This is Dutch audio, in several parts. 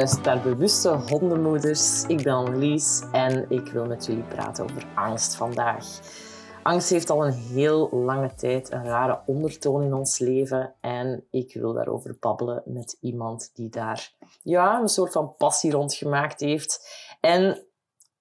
Luistert naar Bewuste Hondenmoeders. Ik ben Annelies en ik wil met jullie praten over angst vandaag. Angst heeft al een heel lange tijd een rare ondertoon in ons leven en ik wil daarover babbelen met iemand die daar ja, een soort van passie rond gemaakt heeft. En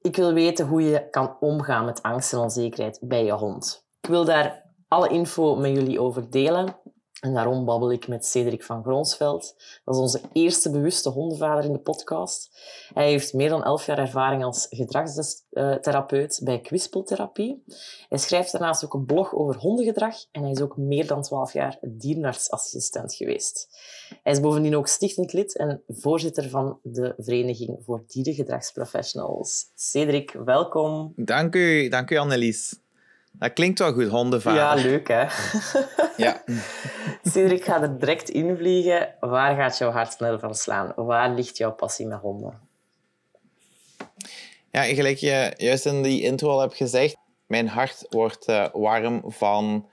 ik wil weten hoe je kan omgaan met angst en onzekerheid bij je hond. Ik wil daar alle info met jullie over delen. En daarom babbel ik met Cedric van Groonsveld. Dat is onze eerste bewuste hondenvader in de podcast. Hij heeft meer dan elf jaar ervaring als gedragstherapeut bij kwispeltherapie. Hij schrijft daarnaast ook een blog over hondengedrag en hij is ook meer dan twaalf jaar dierenartsassistent geweest. Hij is bovendien ook stichtend lid en voorzitter van de Vereniging voor Dierengedragsprofessionals. Cedric, welkom. Dank u, dank u Annelies. Dat klinkt wel goed, hondenvader. Ja, leuk hè? Ja. Cedric, ga er direct invliegen. Waar gaat jouw hart snel van slaan? Waar ligt jouw passie met honden? Ja, gelijk je juist in die intro al hebt gezegd, mijn hart wordt uh, warm van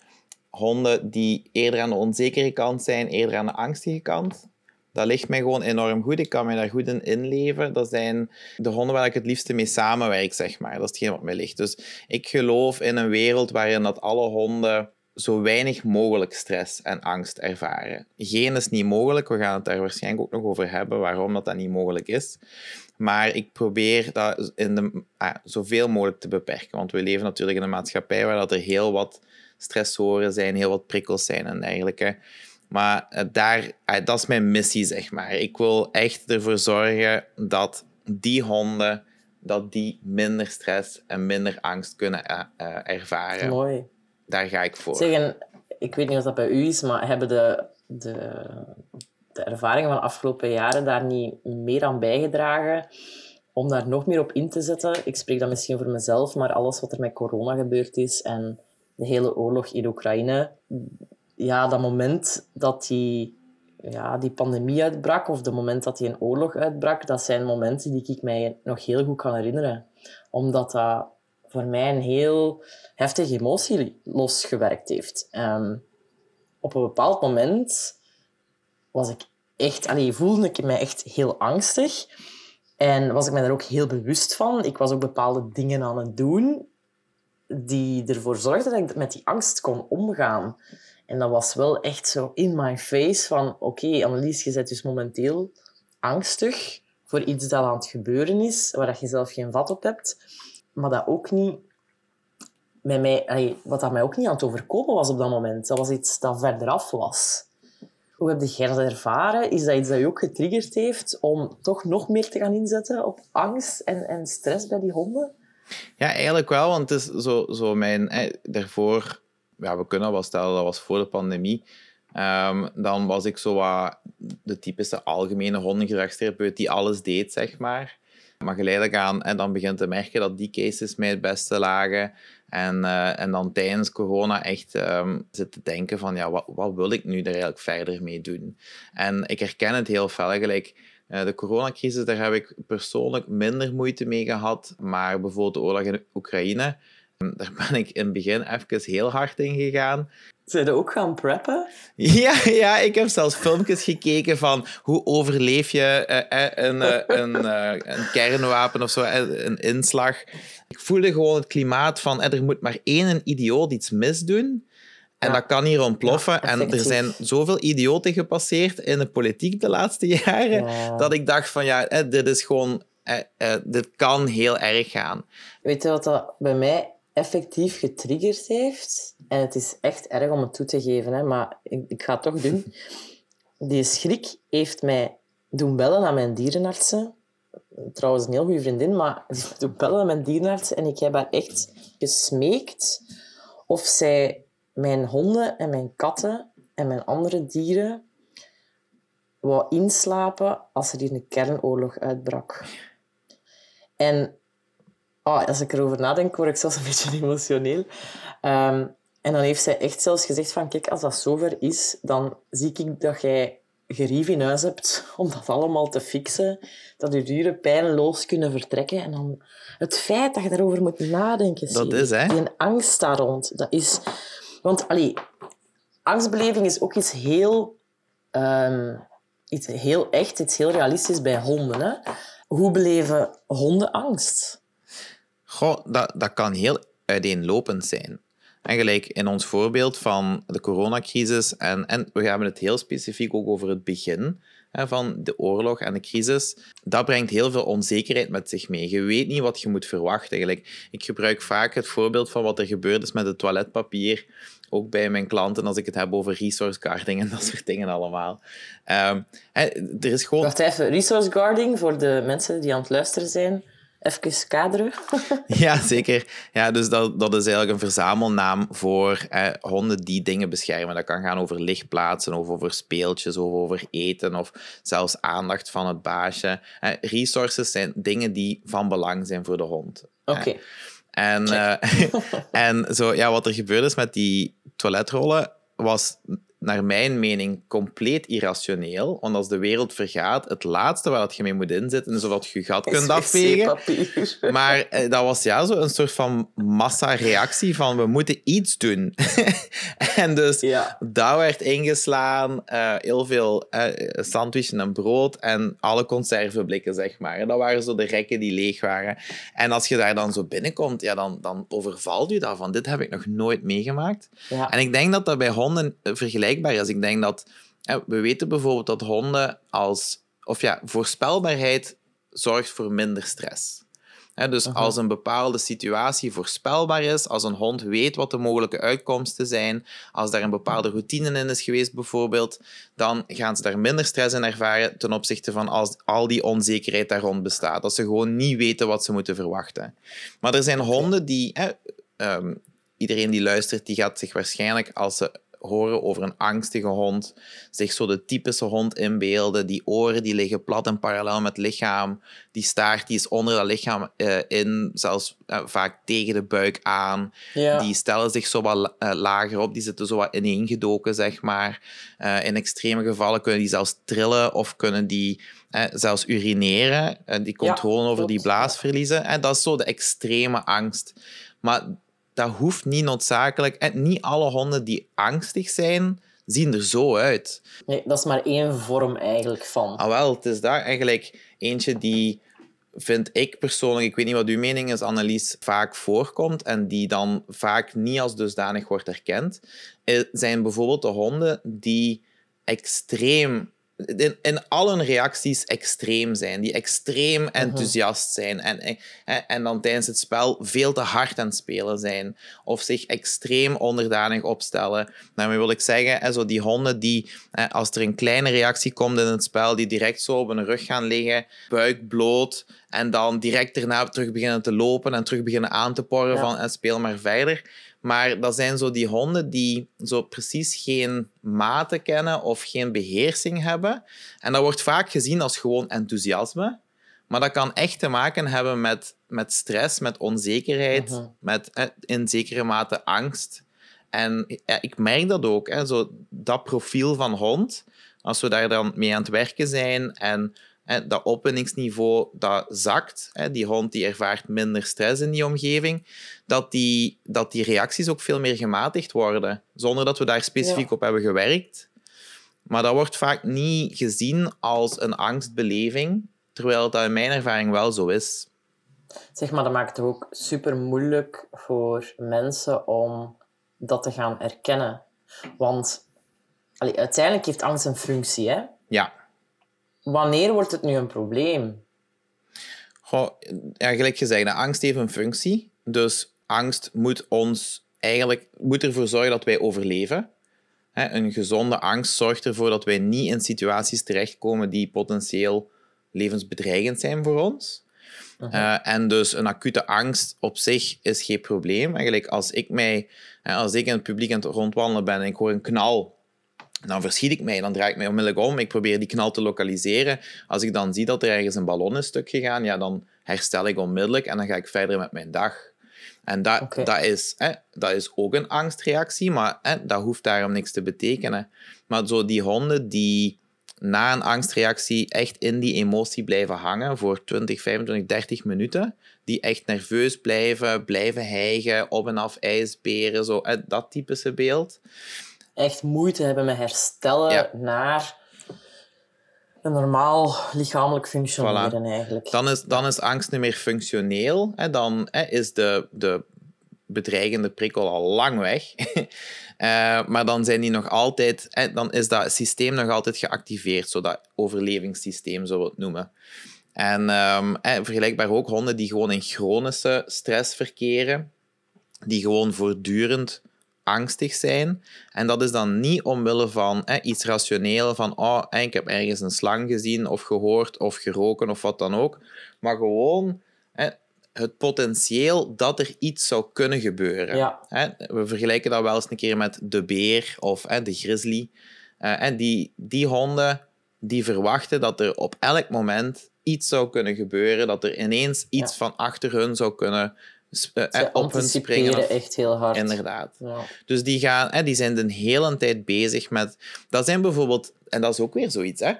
honden die eerder aan de onzekere kant zijn, eerder aan de angstige kant. Dat ligt mij gewoon enorm goed. Ik kan me daar goed in inleven. Dat zijn de honden waar ik het liefste mee samenwerk, zeg maar. Dat is hetgeen wat mij ligt. Dus ik geloof in een wereld waarin dat alle honden zo weinig mogelijk stress en angst ervaren. Geen is niet mogelijk. We gaan het daar waarschijnlijk ook nog over hebben waarom dat, dat niet mogelijk is. Maar ik probeer dat in de, ah, zoveel mogelijk te beperken. Want we leven natuurlijk in een maatschappij waar dat er heel wat stressoren zijn, heel wat prikkels zijn en dergelijke. Maar eh, daar, ah, dat is mijn missie, zeg maar. Ik wil echt ervoor zorgen dat die honden dat die minder stress en minder angst kunnen eh, eh, ervaren. Mooi. Daar ga ik voor. Zeggen, ik weet niet of dat bij u is, maar hebben de, de, de ervaringen van de afgelopen jaren daar niet meer aan bijgedragen om daar nog meer op in te zetten? Ik spreek dan misschien voor mezelf, maar alles wat er met corona gebeurd is en de hele oorlog in Oekraïne, ja, dat moment dat die, ja, die pandemie uitbrak, of het moment dat die een oorlog uitbrak, dat zijn momenten die ik mij nog heel goed kan herinneren. Omdat dat voor mij een heel heftige emotie losgewerkt heeft. Um, op een bepaald moment was ik echt, allee, voelde ik me echt heel angstig. En was ik me daar ook heel bewust van. Ik was ook bepaalde dingen aan het doen die ervoor zorgden dat ik met die angst kon omgaan. En dat was wel echt zo in my face van... Oké, okay, Annelies, je bent dus momenteel angstig voor iets dat aan het gebeuren is, waar je zelf geen vat op hebt. Maar dat ook niet... Met mij, wat dat mij ook niet aan het overkomen was op dat moment. Dat was iets dat verderaf was. Hoe heb je dat ervaren? Is dat iets dat je ook getriggerd heeft om toch nog meer te gaan inzetten op angst en, en stress bij die honden? Ja, eigenlijk wel, want het is zo, zo mijn... Eh, daarvoor ja, we kunnen wel stellen, dat was voor de pandemie. Um, dan was ik zo wat de typische algemene hondengedragstherapeut die alles deed, zeg maar. Maar geleidelijk aan, en dan begint te merken dat die cases mij het beste lagen. En, uh, en dan tijdens corona echt um, zit te denken van, ja, wat, wat wil ik nu er eigenlijk verder mee doen? En ik herken het heel fel, gelijk... Uh, de coronacrisis, daar heb ik persoonlijk minder moeite mee gehad. Maar bijvoorbeeld de oorlog in Oekraïne, daar ben ik in het begin even heel hard in gegaan. Zijn ook gaan preppen? Ja, ja, ik heb zelfs filmpjes gekeken van hoe overleef je uh, een, uh, een, een, kernwapen of zo, een inslag. Ik voelde gewoon het klimaat van er moet maar één idioot iets misdoen. En dat kan hier ontploffen. en er zijn zoveel idioten gepasseerd in de politiek de laatste jaren, dat ik dacht van ja, dit is gewoon, dit kan heel erg gaan. Weet je wat dat bij mij effectief getriggerd heeft, en het is echt erg om het toe te geven, hè, maar ik, ik ga het toch doen. Die schrik heeft mij doen bellen aan mijn dierenartsen. Trouwens, een heel goede vriendin, maar doen bellen aan mijn dierenartsen. En ik heb haar echt gesmeekt of zij mijn honden en mijn katten en mijn andere dieren wou inslapen als er hier een kernoorlog uitbrak. En oh, als ik erover nadenk, word ik zelfs een beetje emotioneel. Ehm, en dan heeft zij echt zelfs gezegd van, kijk, als dat zover is, dan zie ik dat jij gerief in huis hebt om dat allemaal te fixen, dat je duren pijnloos kunnen vertrekken. En dan het feit dat je daarover moet nadenken, Dat is, hè? Die angst daar rond, dat is... Want, allee, angstbeleving is ook iets heel... ehm, iets heel echt, iets heel realistisch bij honden. Hè? Hoe beleven honden angst? Dat, dat kan heel uiteenlopend zijn. En gelijk in ons voorbeeld van de coronacrisis, en, en we hebben het heel specifiek ook over het begin hè, van de oorlog en de crisis, dat brengt heel veel onzekerheid met zich mee. Je weet niet wat je moet verwachten. Gelijk, ik gebruik vaak het voorbeeld van wat er gebeurd is met het toiletpapier, ook bij mijn klanten als ik het heb over resource guarding en dat soort dingen allemaal. Ehm, hè, er is gewoon... Wacht even, resource guarding voor de mensen die aan het luisteren zijn. Even kaderen. Ja, zeker. Ja, dus dat, dat is eigenlijk een verzamelnaam voor eh, honden die dingen beschermen. Dat kan gaan over lichtplaatsen, of over speeltjes, of over eten, of zelfs aandacht van het baasje. Eh, resources zijn dingen die van belang zijn voor de hond. Oké. Eh, en, en zo, ja, wat er gebeurd is met die toiletrollen was naar mijn mening compleet irrationeel. Want als de wereld vergaat, het laatste waar je mee moet inzitten is of je je gat kunt afvegen. Maar eh, dat was ja zo een soort van massa-reactie van we moeten iets doen. en dus Ja. dat werd ingeslaan, eh, heel veel eh sandwichen en brood en alle conserveblikken, zeg maar. En dat waren zo de rekken die leeg waren. En als je daar dan zo binnenkomt, ja, dan, dan overvalt je dat van dit heb ik nog nooit meegemaakt. Ja. En ik denk dat dat bij honden eh, is. Ik denk dat... We weten bijvoorbeeld dat honden als... Of ja, voorspelbaarheid zorgt voor minder stress. Dus Aha. als een bepaalde situatie voorspelbaar is, als een hond weet wat de mogelijke uitkomsten zijn, als daar een bepaalde routine in is geweest bijvoorbeeld, dan gaan ze daar minder stress in ervaren ten opzichte van als al die onzekerheid daar rond bestaat. Dat ze gewoon niet weten wat ze moeten verwachten. Maar er zijn honden die... Ehm, iedereen die luistert, die gaat zich waarschijnlijk, als ze horen over een angstige hond, zich zo de typische hond inbeelden. Die oren die liggen plat en parallel met het lichaam. Die staart die is onder dat lichaam eh, in, zelfs eh, vaak tegen de buik aan. Ja. Die stellen zich zo wat eh, lager op, die zitten zo wat ineengedoken, zeg maar. In extreme gevallen kunnen die zelfs trillen of kunnen die zelfs urineren. en die controle over klopt. die blaas verliezen. En dat is zo de extreme angst. Maar dat hoeft niet noodzakelijk. En niet alle honden die angstig zijn, zien er zo uit. Nee, dat is maar één vorm eigenlijk van. Ah, wel, het is daar eigenlijk eentje die, vind ik persoonlijk, ik weet niet wat uw mening is, Annelies, vaak voorkomt en die dan vaak niet als dusdanig wordt erkend, eh, zijn bijvoorbeeld de honden die extreem, in, in al hun reacties extreem zijn, die extreem enthousiast zijn en, en, en dan tijdens het spel veel te hard aan het spelen zijn of zich extreem onderdanig opstellen. Daarmee wil ik zeggen, hè, zo die honden die, als er een kleine reactie komt in het spel, die direct zo op hun rug gaan liggen, buik bloot, en dan direct daarna terug beginnen te lopen en terug beginnen aan te porren Ja. van en speel maar verder. Maar dat zijn zo die honden die zo precies geen maten kennen of geen beheersing hebben. En dat wordt vaak gezien als gewoon enthousiasme. Maar dat kan echt te maken hebben met, met stress, met onzekerheid, Mhm. met in zekere mate angst. En ja, ik merk dat ook, hè, zo dat profiel van hond, als we daar dan mee aan het werken zijn en hè, dat opwinningsniveau dat zakt, hè, die hond die ervaart minder stress in die omgeving, dat die, dat die reacties ook veel meer gematigd worden, zonder dat we daar specifiek Ja. op hebben gewerkt. Maar dat wordt vaak niet gezien als een angstbeleving, terwijl dat in mijn ervaring wel zo is. Zeg maar, dat maakt het ook super moeilijk voor mensen om dat te gaan erkennen. Want allee, uiteindelijk heeft angst een functie. Hè? Ja, Wanneer wordt het nu een probleem? Goh, ja, gelijk gezegd, de angst heeft een functie. Dus angst moet ons eigenlijk moet ervoor zorgen dat wij overleven. Een gezonde angst zorgt ervoor dat wij niet in situaties terechtkomen die potentieel levensbedreigend zijn voor ons. Eh, en dus een acute angst op zich is geen probleem. Eigenlijk als ik mij, als ik in het publiek aan het rondwandelen ben en ik hoor een knal Dan verschiet ik mij, dan draai ik mij onmiddellijk om. Ik probeer die knal te lokaliseren. Als ik dan zie dat er ergens een ballon is stuk gegaan, ja, dan herstel ik onmiddellijk en dan ga ik verder met mijn dag. En dat, dat, is, hè, dat is ook een angstreactie, maar hè, dat hoeft daarom niks te betekenen. Maar zo die honden die na een angstreactie echt in die emotie blijven hangen voor 20, 25, 30 minuten, die echt nerveus blijven, blijven hijgen, op en af ijsberen, zo, hè, dat typische beeld. Echt moeite hebben met herstellen Ja. naar een normaal lichamelijk functioneren eigenlijk. Dan is, dan is angst niet meer functioneel. Hè? Dan hè, is de, de bedreigende prikkel al lang weg. Eh, maar dan zijn die nog altijd... Hè, dan is dat systeem nog altijd geactiveerd. Zo dat overlevingssysteem, zo we het noemen. En ehm, vergelijkbaar ook honden die gewoon in chronische stress verkeren. Die gewoon voortdurend angstig zijn. En dat is dan niet omwille van hè, iets rationeel, van oh, ik heb ergens een slang gezien of gehoord of geroken of wat dan ook. Maar gewoon hè, het potentieel dat er iets zou kunnen gebeuren. Ja. Hè, we vergelijken dat wel eens een keer met de beer of hè, de grizzly. Eh, en die, die honden die verwachten dat er op elk moment iets zou kunnen gebeuren, dat er ineens iets Ja. van achter hun zou kunnen Ze op hun springen. of- echt heel hard. Inderdaad. Ja. Dus die, gaan, hè, die zijn de hele tijd bezig met... Dat zijn bijvoorbeeld... En dat is ook weer zoiets, hè.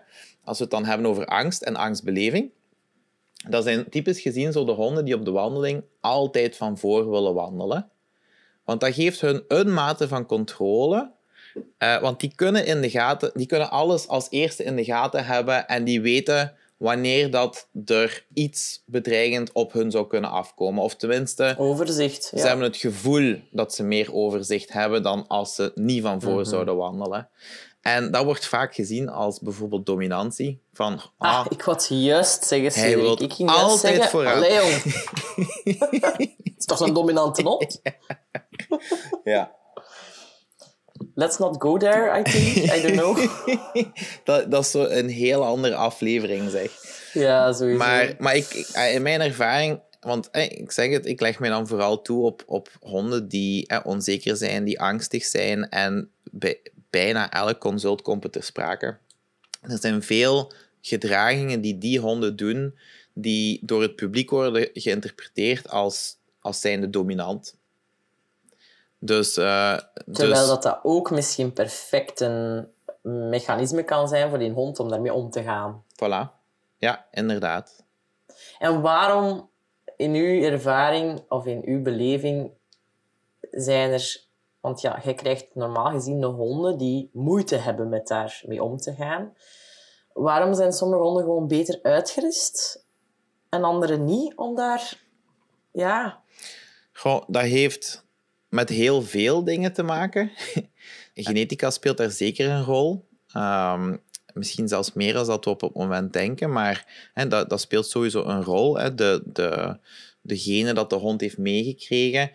Als we het dan hebben over angst en angstbeleving. Dat zijn typisch gezien zo de honden die op de wandeling altijd van voor willen wandelen. Want dat geeft hun een mate van controle. Eh, want die kunnen, in de gaten, die kunnen alles als eerste in de gaten hebben en die weten wanneer dat er iets bedreigend op hun zou kunnen afkomen. Of tenminste, Overzicht. Ja. ze hebben het gevoel dat ze meer overzicht hebben dan als ze niet van voor Mhm. zouden wandelen. En dat wordt vaak gezien als bijvoorbeeld dominantie. Van, Ah, ah, ik wou het juist zeggen, Hij Cedric. wil Ik ging altijd zeggen, vooraan. Allee, jong. Het is toch een dominante hond? ja. Let's not go there, I think. I don't know. dat, dat is zo een heel andere aflevering, zeg. Ja, sowieso. Maar, maar ik, ik- in mijn ervaring, want eh, ik zeg het, ik leg me dan vooral toe op, op honden die eh, onzeker zijn, die angstig zijn. En bij bijna elk consult komt het ter sprake. Er zijn veel gedragingen die die honden doen, die door het publiek worden geïnterpreteerd als, als zijnde dominant. Dus, eh, Terwijl dus dat, dat ook misschien perfect een mechanisme kan zijn voor die hond om daarmee om te gaan. voilà. Ja, inderdaad. En waarom, in uw ervaring of in uw beleving, zijn er... Want ja, je krijgt normaal gezien de honden die moeite hebben met daarmee om te gaan. Waarom zijn sommige honden gewoon beter uitgerust en andere niet? Om daar... Ja, Goh, dat heeft met heel veel dingen te maken. Genetica speelt daar zeker een rol. Ehm, misschien zelfs meer dan dat we op het moment denken, maar hè, dat, dat speelt sowieso een rol. Hè. De, de, genen dat de hond heeft meegekregen,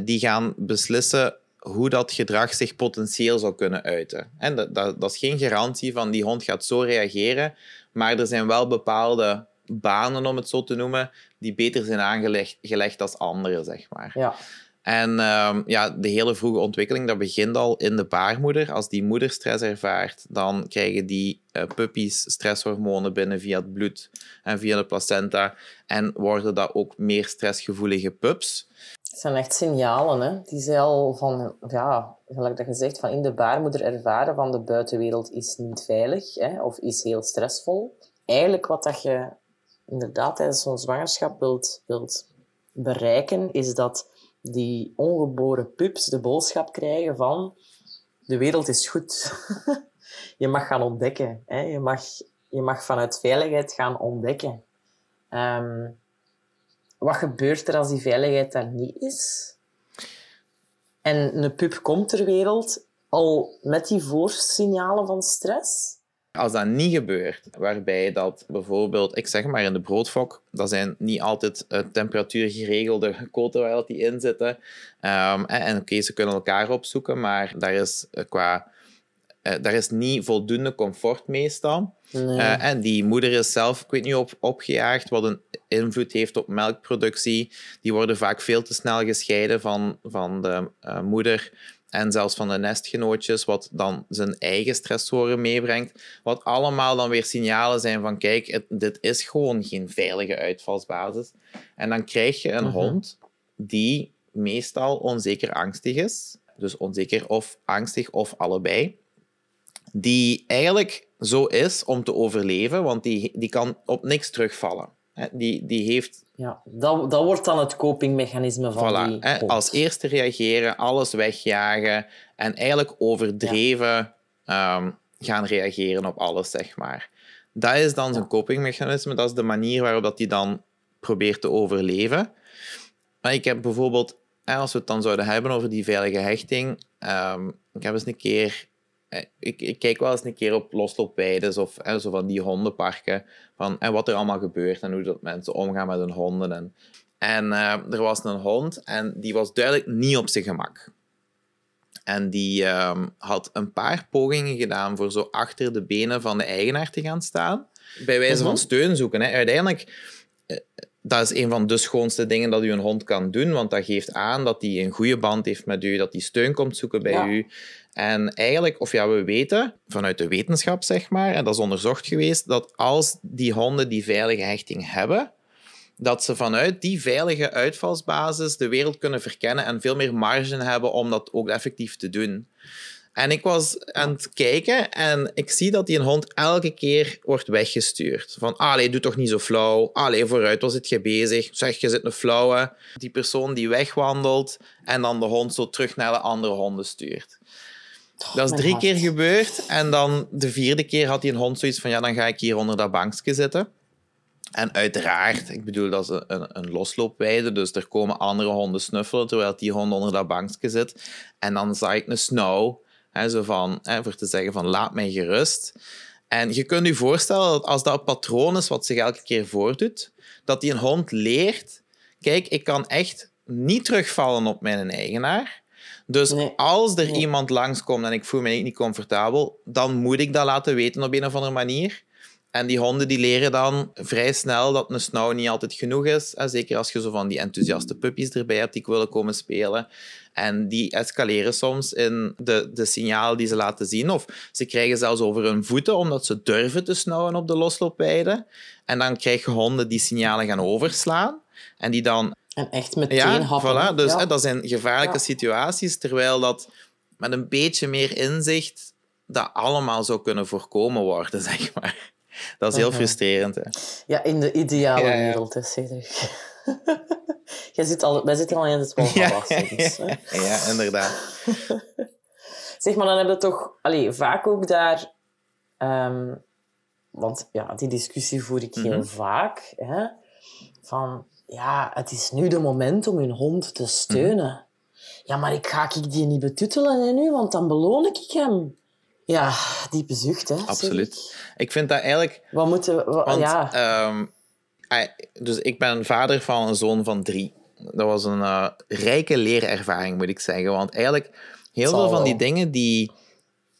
die gaan beslissen hoe dat gedrag zich potentieel zou kunnen uiten. En dat, dat, dat is geen garantie van die hond gaat zo reageren, maar er zijn wel bepaalde banen, om het zo te noemen, die beter zijn aangelegd gelegd als andere, zeg maar. ja. En ehm, ja, de hele vroege ontwikkeling, dat begint al in de baarmoeder. Als die moeder stress ervaart, dan krijgen die eh, puppies stresshormonen binnen via het bloed en via de placenta. En worden dat ook meer stressgevoelige pups. Het zijn echt signalen, hè. Die zij al van, ja, gelijk dat je zegt, van in de baarmoeder ervaren van de buitenwereld is niet veilig, hè, of is heel stressvol. Eigenlijk wat dat je inderdaad tijdens zo'n zwangerschap wilt, wilt bereiken, is dat die ongeboren pups de boodschap krijgen van de wereld is goed. je mag gaan ontdekken. Hè. Je, mag, je mag vanuit veiligheid gaan ontdekken. Ehm, wat gebeurt er als die veiligheid daar niet is? En een pup komt ter wereld al met die voorsignalen van stress. Als dat niet gebeurt, waarbij dat bijvoorbeeld, ik zeg maar in de broodfok, dat zijn niet altijd uh, temperatuurgeregelde koten waar die in zitten. Um, en en oké, ze kunnen elkaar opzoeken, maar daar is uh, qua uh, daar is niet voldoende comfort meestal. Nee. Uh, en die moeder is zelf, ik weet niet, op, opgejaagd, wat een invloed heeft op melkproductie. Die worden vaak veel te snel gescheiden van, van de uh, moeder. En zelfs van de nestgenootjes, wat dan zijn eigen stressoren meebrengt. Wat allemaal dan weer signalen zijn van, kijk, dit is gewoon geen veilige uitvalsbasis. En dan krijg je een Mhm. hond die meestal onzeker angstig is. Dus onzeker of angstig of allebei. Die eigenlijk zo is om te overleven, want die, die kan op niks terugvallen. Die, die heeft Ja, dat, dat wordt dan het copingmechanisme van Voilà, die hè, als eerste reageren, alles wegjagen en eigenlijk overdreven ehm, gaan reageren op alles, zeg maar. Dat is dan zijn copingmechanisme, dat is de manier waarop dat hij dan probeert te overleven. Maar ik heb bijvoorbeeld, als we het dan zouden hebben over die veilige hechting, ehm, ik heb eens een keer... eh, Ik, ik kijk wel eens een keer op losloopweides of hè, zo van die hondenparken, van hè, wat er allemaal gebeurt en hoe dat mensen omgaan met hun honden. En en eh, er was een hond en die was duidelijk niet op zijn gemak. En die ehm, had een paar pogingen gedaan voor zo achter de benen van de eigenaar te gaan staan. Bij wijze Mhm. van steun zoeken. Hè. Uiteindelijk, eh, dat is een van de schoonste dingen dat u een hond kan doen, want dat geeft aan dat hij een goede band heeft met u, dat hij steun komt zoeken bij Ja. u. En eigenlijk, of ja, we weten vanuit de wetenschap, zeg maar, en dat is onderzocht geweest, dat als die honden die veilige hechting hebben, dat ze vanuit die veilige uitvalsbasis de wereld kunnen verkennen en veel meer marge hebben om dat ook effectief te doen. En ik was aan het kijken en ik zie dat die een hond elke keer wordt weggestuurd. Van, allee, doe toch niet zo flauw. Allee, vooruit, waar zit je bezig? Zeg, je zit een flauwe. Die persoon die wegwandelt en dan de hond zo terug naar de andere honden stuurt. Dat is drie hart. keer gebeurd. En dan de vierde keer had die een hond zoiets van, ja, dan ga ik hier onder dat bankje zitten. En uiteraard, ik bedoel, dat is een, een, losloopweide, dus er komen andere honden snuffelen terwijl die hond onder dat bankje zit. En dan zag ik een snow, zo van, voor te zeggen van laat mij gerust. En je kunt je voorstellen dat als dat een patroon is wat zich elke keer voordoet, dat die een hond leert, kijk, ik kan echt niet terugvallen op mijn eigenaar. Dus Nee. als er Nee. iemand langskomt en ik voel me niet comfortabel, dan moet ik dat laten weten op een of andere manier. En die honden die leren dan vrij snel dat een snauw niet altijd genoeg is. En zeker als je zo van die enthousiaste puppies erbij hebt die willen komen spelen. En die escaleren soms in de, de signalen die ze laten zien. Of ze krijgen zelfs over hun voeten omdat ze durven te snauwen op de losloopweide. En dan krijg je honden die signalen gaan overslaan. En die dan En echt meteen ja, happen. voilà. Dus Ja. hè, dat zijn gevaarlijke Ja. situaties, terwijl dat met een beetje meer inzicht dat allemaal zou kunnen voorkomen worden, zeg maar. Dat is heel Mhm. frustrerend. Hè. Ja, in de ideale wereld, hè, Cedric. Jij zit al, wij zitten al in het wel Ja, volwassen. Dus, ja, inderdaad. Zeg maar, dan hebben we toch allee, vaak ook daar... ehm, want ja, die discussie voer ik heel Mhm. vaak. Hè, van, ja, het is nu de moment om hun hond te steunen. Mhm. Ja, maar ik ga ik die niet betuttelen hè, nu, want dan beloon ik hem. Ja, diepe zucht, hè. Absoluut. Ik vind dat eigenlijk... Wat moeten we... wa- Want, ja, ehm, dus ik ben vader van een zoon van drie. Dat was een eh, rijke leerervaring, moet ik zeggen. Want eigenlijk, heel Zal veel van die dingen die...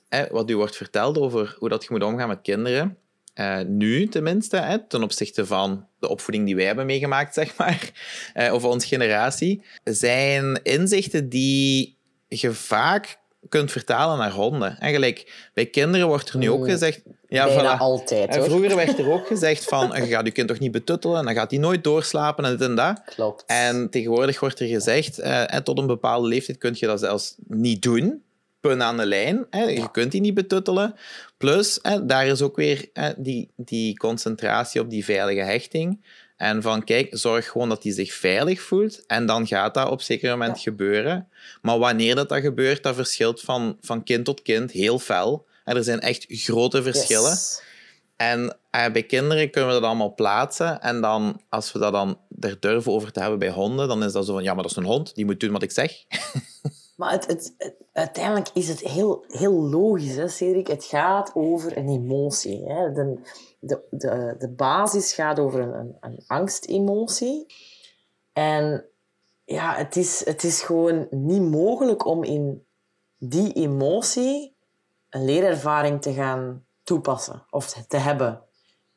Hè, wat u wordt verteld over hoe dat je moet omgaan met kinderen... eh, nu tenminste, hè, ten opzichte van de opvoeding die wij hebben meegemaakt, zeg maar, eh, of onze generatie, zijn inzichten die je vaak kunt vertalen naar honden. Eigenlijk, bij kinderen wordt er nu ook gezegd... Ja, bijna voilà. altijd, En hoor. vroeger werd er ook gezegd van, je gaat je kind toch niet betuttelen, en dan gaat hij nooit doorslapen en dit en dat. Klopt. En tegenwoordig wordt er gezegd, eh, en tot een bepaalde leeftijd kun je dat zelfs niet doen. Pun aan de lijn. Hè. Je kunt die niet betuttelen. Plus, hè, daar is ook weer hè, die, die concentratie op die veilige hechting. En van, kijk, zorg gewoon dat hij zich veilig voelt. En dan gaat dat op een zeker moment Ja. gebeuren. Maar wanneer dat, dat gebeurt, dat verschilt van, van kind tot kind heel fel. En er zijn echt grote verschillen. Yes. En eh, bij kinderen kunnen we dat allemaal plaatsen. En dan, als we dat dan er durven over te hebben bij honden, dan is dat zo van, ja, maar dat is een hond, die moet doen wat ik zeg. Maar het, het, uiteindelijk is het heel, heel logisch, hè, Cedric. Het gaat over een emotie. Hè. De, de, de, basis gaat over een, een, een angstemotie. En ja, het is, het is gewoon niet mogelijk om in die emotie een leerervaring te gaan toepassen of te- te hebben.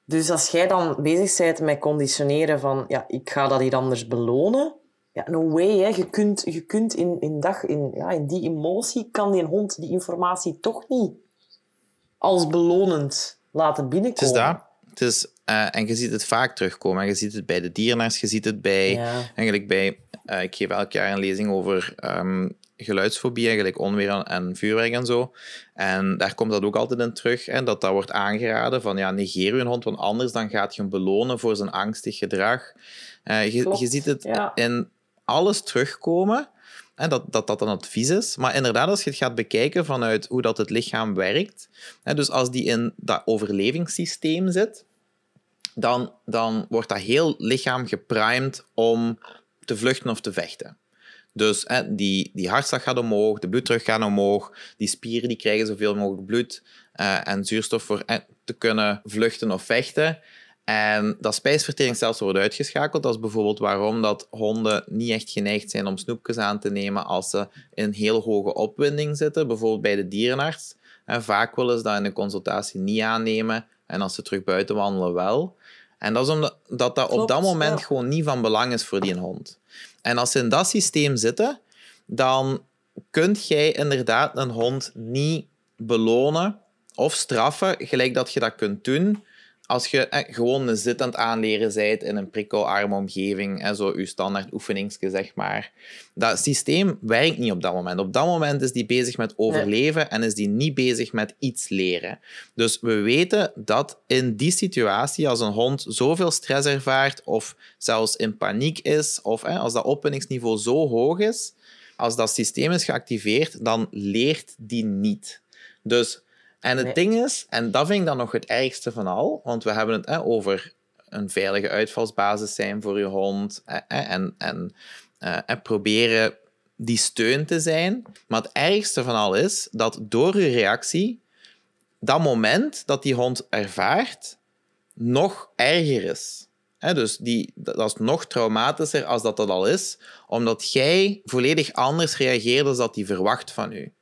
Dus als jij dan bezig bent met conditioneren van ja, ik ga dat hier anders belonen, Ja, no way. Hè. Je kunt, je kunt in, in, dag, in, ja, in die emotie, kan die hond die informatie toch niet als belonend laten binnenkomen. Het is dat. Het is, uh, en je ziet het vaak terugkomen. En je ziet het bij de dierenarts, je ziet het bij... Ja. Eigenlijk bij... Uh, ik geef elk jaar een lezing over um, geluidsfobie, eigenlijk onweer en vuurwerk en zo. En daar komt dat ook altijd in terug. Hè, dat dat wordt aangeraden van ja, negeer je hond, want anders dan gaat je hem belonen voor zijn angstig gedrag. Uh, je, je, ziet het ja. in alles terugkomen. Hè, dat, dat dat een advies is. Maar inderdaad, als je het gaat bekijken vanuit hoe dat het lichaam werkt, hè, dus als die in dat overlevingssysteem zit, dan, dan wordt dat heel lichaam geprimed om te vluchten of te vechten. Dus hè, die, die hartslag gaat omhoog, de bloeddruk gaat omhoog, die spieren die krijgen zoveel mogelijk bloed uh, en zuurstof voor te kunnen vluchten of vechten. En dat spijsverteringsstelsel wordt uitgeschakeld. Dat is bijvoorbeeld waarom dat honden niet echt geneigd zijn om snoepjes aan te nemen als ze in heel hoge opwinding zitten, bijvoorbeeld bij de dierenarts. En vaak willen ze dat in de consultatie niet aannemen en als ze terug buiten wandelen wel. En dat is omdat dat, dat op dat moment ja. gewoon niet van belang is voor die hond. En als ze in dat systeem zitten, dan kunt jij inderdaad een hond niet belonen of straffen, gelijk dat je dat kunt doen als je eh, gewoon een zit aan het aanleren bent in een prikkelarme omgeving, eh, zo je standaard oefeningsje, zeg maar. Dat systeem werkt niet op dat moment. Op dat moment is die bezig met overleven nee. en is die niet bezig met iets leren. Dus we weten dat in die situatie, als een hond zoveel stress ervaart of zelfs in paniek is, of eh, als dat opwinningsniveau zo hoog is, als dat systeem is geactiveerd, dan leert die niet. Dus en het nee. ding is, en dat vind ik dan nog het ergste van al, want we hebben het over een veilige uitvalsbasis zijn voor je hond en, en, uh, en proberen die steun te zijn. Maar het ergste van al is dat door je reactie dat moment dat die hond ervaart nog erger is. He, dus die, dat is nog traumatischer als dat dat al is, omdat jij volledig anders reageert dan dat die verwacht van u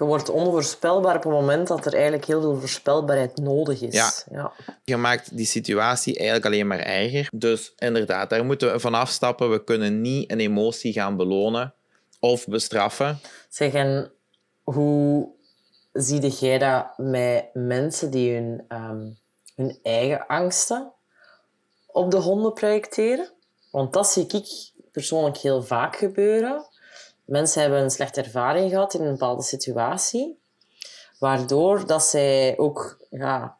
je wordt onvoorspelbaar op het moment dat er eigenlijk heel veel voorspelbaarheid nodig is. Ja. ja. Je maakt die situatie eigenlijk alleen maar erger. Dus inderdaad, daar moeten we van afstappen. We kunnen niet een emotie gaan belonen of bestraffen. Zeg, en hoe zie jij dat met mensen die hun, um, hun eigen angsten op de honden projecteren? Want dat zie ik persoonlijk heel vaak gebeuren mensen hebben een slechte ervaring gehad in een bepaalde situatie, waardoor dat zij ook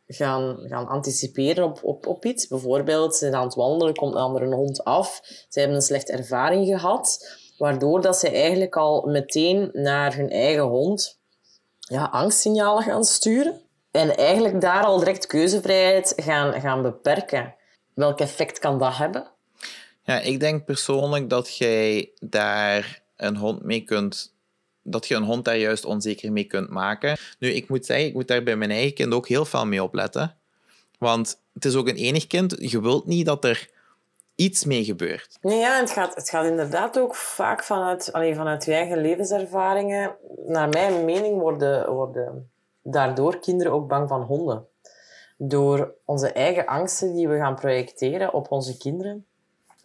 gaan, gaan anticiperen op, op, op iets. Bijvoorbeeld, ze zijn aan het wandelen, komt een andere hond af, ze hebben een slechte ervaring gehad, waardoor dat zij eigenlijk al meteen naar hun eigen hond ja, angstsignalen gaan sturen. En eigenlijk daar al direct keuzevrijheid gaan, gaan beperken. Welk effect kan dat hebben? Ja, ik denk persoonlijk dat jij daar een hond mee kunt dat je een hond daar juist onzeker mee kunt maken. Nu, ik moet zeggen, ik moet daar bij mijn eigen kind ook heel veel mee opletten. Want het is ook een enig kind. Je wilt niet dat er iets mee gebeurt. Nee, ja, het gaat, het gaat inderdaad ook vaak vanuit, alleen vanuit je eigen levenservaringen. Naar mijn mening worden, worden daardoor kinderen ook bang van honden. Door onze eigen angsten die we gaan projecteren op onze kinderen,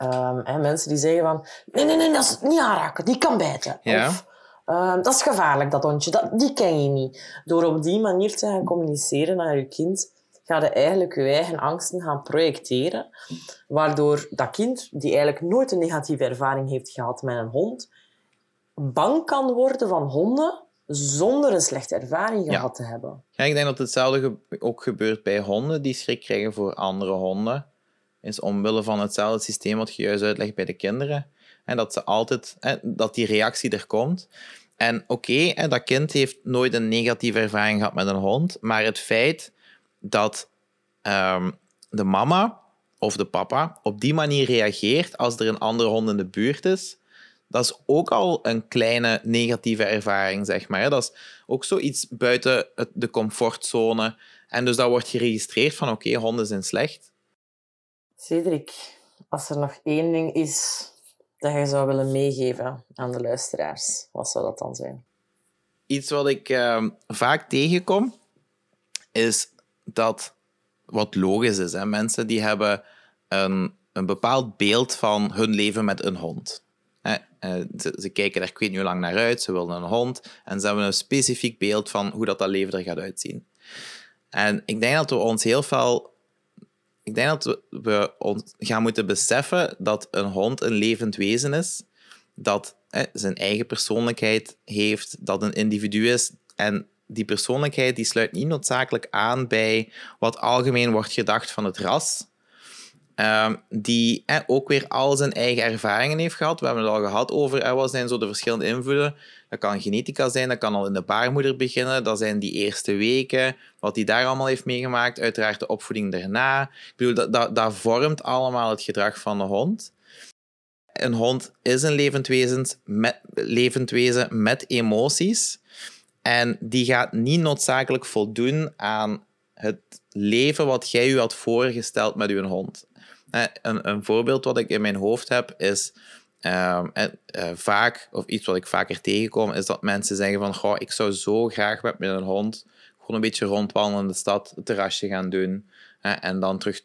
Um, hè, mensen die zeggen van... Nee, nee, nee, dat is niet aanraken. Die kan bijten. Ja. Of, um, dat is gevaarlijk, dat hondje. Dat, die ken je niet. Door op die manier te gaan communiceren naar je kind, ga je eigenlijk je eigen angsten gaan projecteren. Waardoor dat kind, die eigenlijk nooit een negatieve ervaring heeft gehad met een hond, bang kan worden van honden zonder een slechte ervaring Ja. gehad te hebben. Ja, ik denk dat hetzelfde ook gebeurt bij honden die schrik krijgen voor andere honden. Is omwille van hetzelfde systeem wat je juist uitlegt bij de kinderen. En dat ze altijd, hè, dat die reactie er komt. En oké, hè, dat kind heeft nooit een negatieve ervaring gehad met een hond, maar het feit dat ehm, de mama of de papa op die manier reageert als er een andere hond in de buurt is, dat is ook al een kleine negatieve ervaring, zeg maar. Dat is ook zoiets buiten de comfortzone. En dus dat wordt geregistreerd van oké, honden zijn slecht. Cedric, als er nog één ding is dat je zou willen meegeven aan de luisteraars, wat zou dat dan zijn? Iets wat ik ehm, vaak tegenkom, is dat wat logisch is. Hè? Mensen die hebben een een bepaald beeld van hun leven met een hond. Hè, eh, ze, ze kijken er ik weet niet hoe lang naar uit, ze willen een hond en ze hebben een specifiek beeld van hoe dat, dat leven er gaat uitzien. En ik denk dat we ons heel veel ik denk dat we, ons gaan moeten beseffen dat een hond een levend wezen is, dat hè, zijn eigen persoonlijkheid heeft, dat een individu is en die persoonlijkheid die sluit niet noodzakelijk aan bij wat algemeen wordt gedacht van het ras. Ehm, die ook weer al zijn eigen ervaringen heeft gehad. We hebben het al gehad over wat zijn zo de verschillende invloeden. Dat kan genetica zijn, dat kan al in de baarmoeder beginnen. Dat zijn die eerste weken, wat hij daar allemaal heeft meegemaakt. Uiteraard de opvoeding daarna. Ik bedoel, dat, vormt allemaal het gedrag van de hond. Een hond is een levend wezen met, levend wezen met emoties. En die gaat niet noodzakelijk voldoen aan het leven wat jij u had voorgesteld met uw hond. Een, een voorbeeld wat ik in mijn hoofd heb is uh, vaak, of iets wat ik vaker tegenkom, is dat mensen zeggen van goh, ik zou zo graag met mijn hond gewoon een beetje rondwandelen in de stad, het terrasje gaan doen en dan terug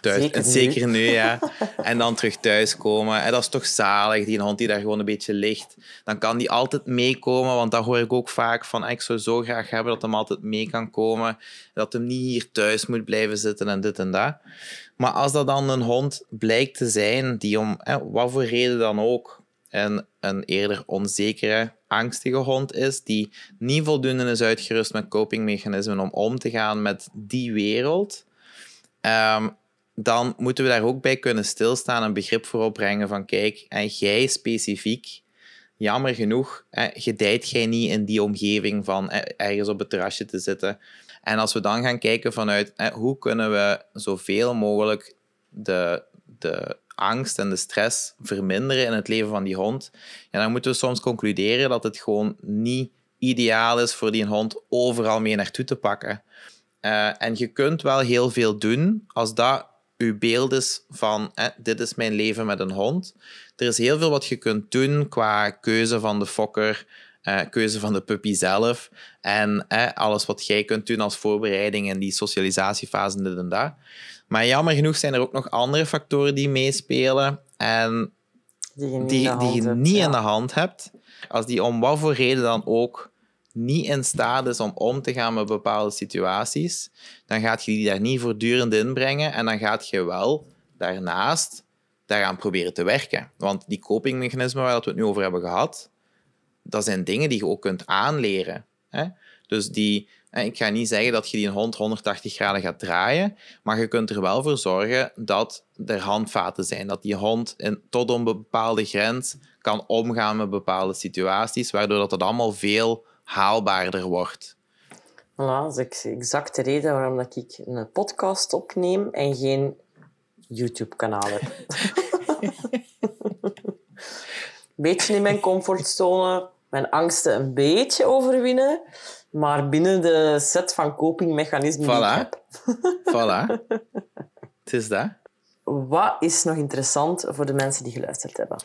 thuis. Zeker nu. Zeker nu, ja. en dan terug thuiskomen. En dat is toch zalig, die hond die daar gewoon een beetje ligt. Dan kan die altijd meekomen, want dat hoor ik ook vaak van ik zou zo graag hebben dat hem altijd mee kan komen. Dat hem niet hier thuis moet blijven zitten en dit en dat. Maar als dat dan een hond blijkt te zijn die om wat voor reden dan ook een, een eerder onzekere, angstige hond is, die niet voldoende is uitgerust met copingmechanismen om om te gaan met die wereld, ehm, dan moeten we daar ook bij kunnen stilstaan en begrip voor opbrengen van kijk, en jij specifiek, jammer genoeg, gedijt jij niet in die omgeving van ergens op het terrasje te zitten. En als we dan gaan kijken vanuit hoe kunnen we zoveel mogelijk de, de angst en de stress verminderen in het leven van die hond, ja, dan moeten we soms concluderen dat het gewoon niet ideaal is voor die hond overal mee naartoe te pakken. Uh, en je kunt wel heel veel doen als dat uw beeld is van dit is mijn leven met een hond. Er is heel veel wat je kunt doen qua keuze van de fokker, uh, keuze van de puppy zelf en alles wat jij kunt doen als voorbereiding in die socialisatiefase dit en dat. Maar jammer genoeg zijn er ook nog andere factoren die meespelen en Die je niet, die, in, de die hand je hebt, niet in de hand hebt. Als die om wat voor reden dan ook niet in staat is om om te gaan met bepaalde situaties, dan gaat je die daar niet voortdurend inbrengen en dan gaat je wel daarnaast daaraan proberen te werken. Want die copingmechanismen waar dat we het nu over hebben gehad, dat zijn dingen die je ook kunt aanleren. Hè? Dus die, ik ga niet zeggen dat je die hond 180 graden gaat draaien, maar je kunt er wel voor zorgen dat er handvaten zijn. Dat die hond in, tot een bepaalde grens kan omgaan met bepaalde situaties, waardoor dat het allemaal veel haalbaarder wordt. Voilà, dat is ex- exact de reden waarom dat ik een podcast opneem en geen YouTube-kanaal heb. beetje in mijn comfortzone, mijn angsten een beetje overwinnen, maar binnen de set van copingmechanismen die Voilà. ik heb. Voilà. Het is dat. Wat is nog interessant voor de mensen die geluisterd hebben?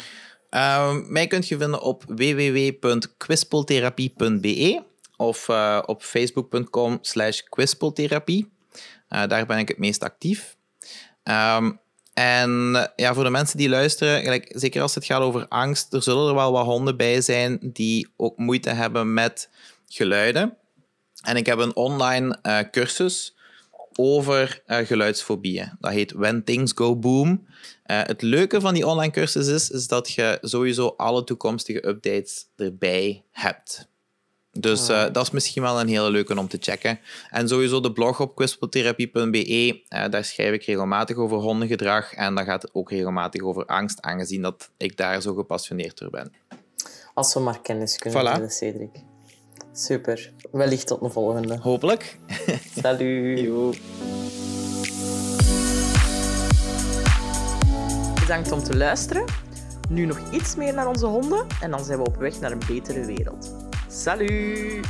Ehm, mij kunt je vinden op www.kwispeltherapie.be of eh, op facebook.com slash kwispeltherapie. Eh, daar ben ik het meest actief. Ehm, en eh, ja, voor de mensen die luisteren, gelijk, zeker als het gaat over angst, er zullen er wel wat honden bij zijn die ook moeite hebben met geluiden. En ik heb een online eh, cursus over eh, geluidsfobieën. Dat heet When Things Go Boom. Het leuke van die online cursus is, is dat je sowieso alle toekomstige updates erbij hebt. Dus eh, dat is misschien wel een hele leuke om te checken. En sowieso de blog op kwispeltherapie.be, eh, daar schrijf ik regelmatig over hondengedrag en daar gaat het ook regelmatig over angst, aangezien dat ik daar zo gepassioneerd door ben. Als we maar kennis kunnen Voilà. delen, Cedric. Super. Wellicht tot een volgende. Hopelijk. Salut. Bedankt om te luisteren. Nu nog iets meer naar onze honden en dan zijn we op weg naar een betere wereld. Salut!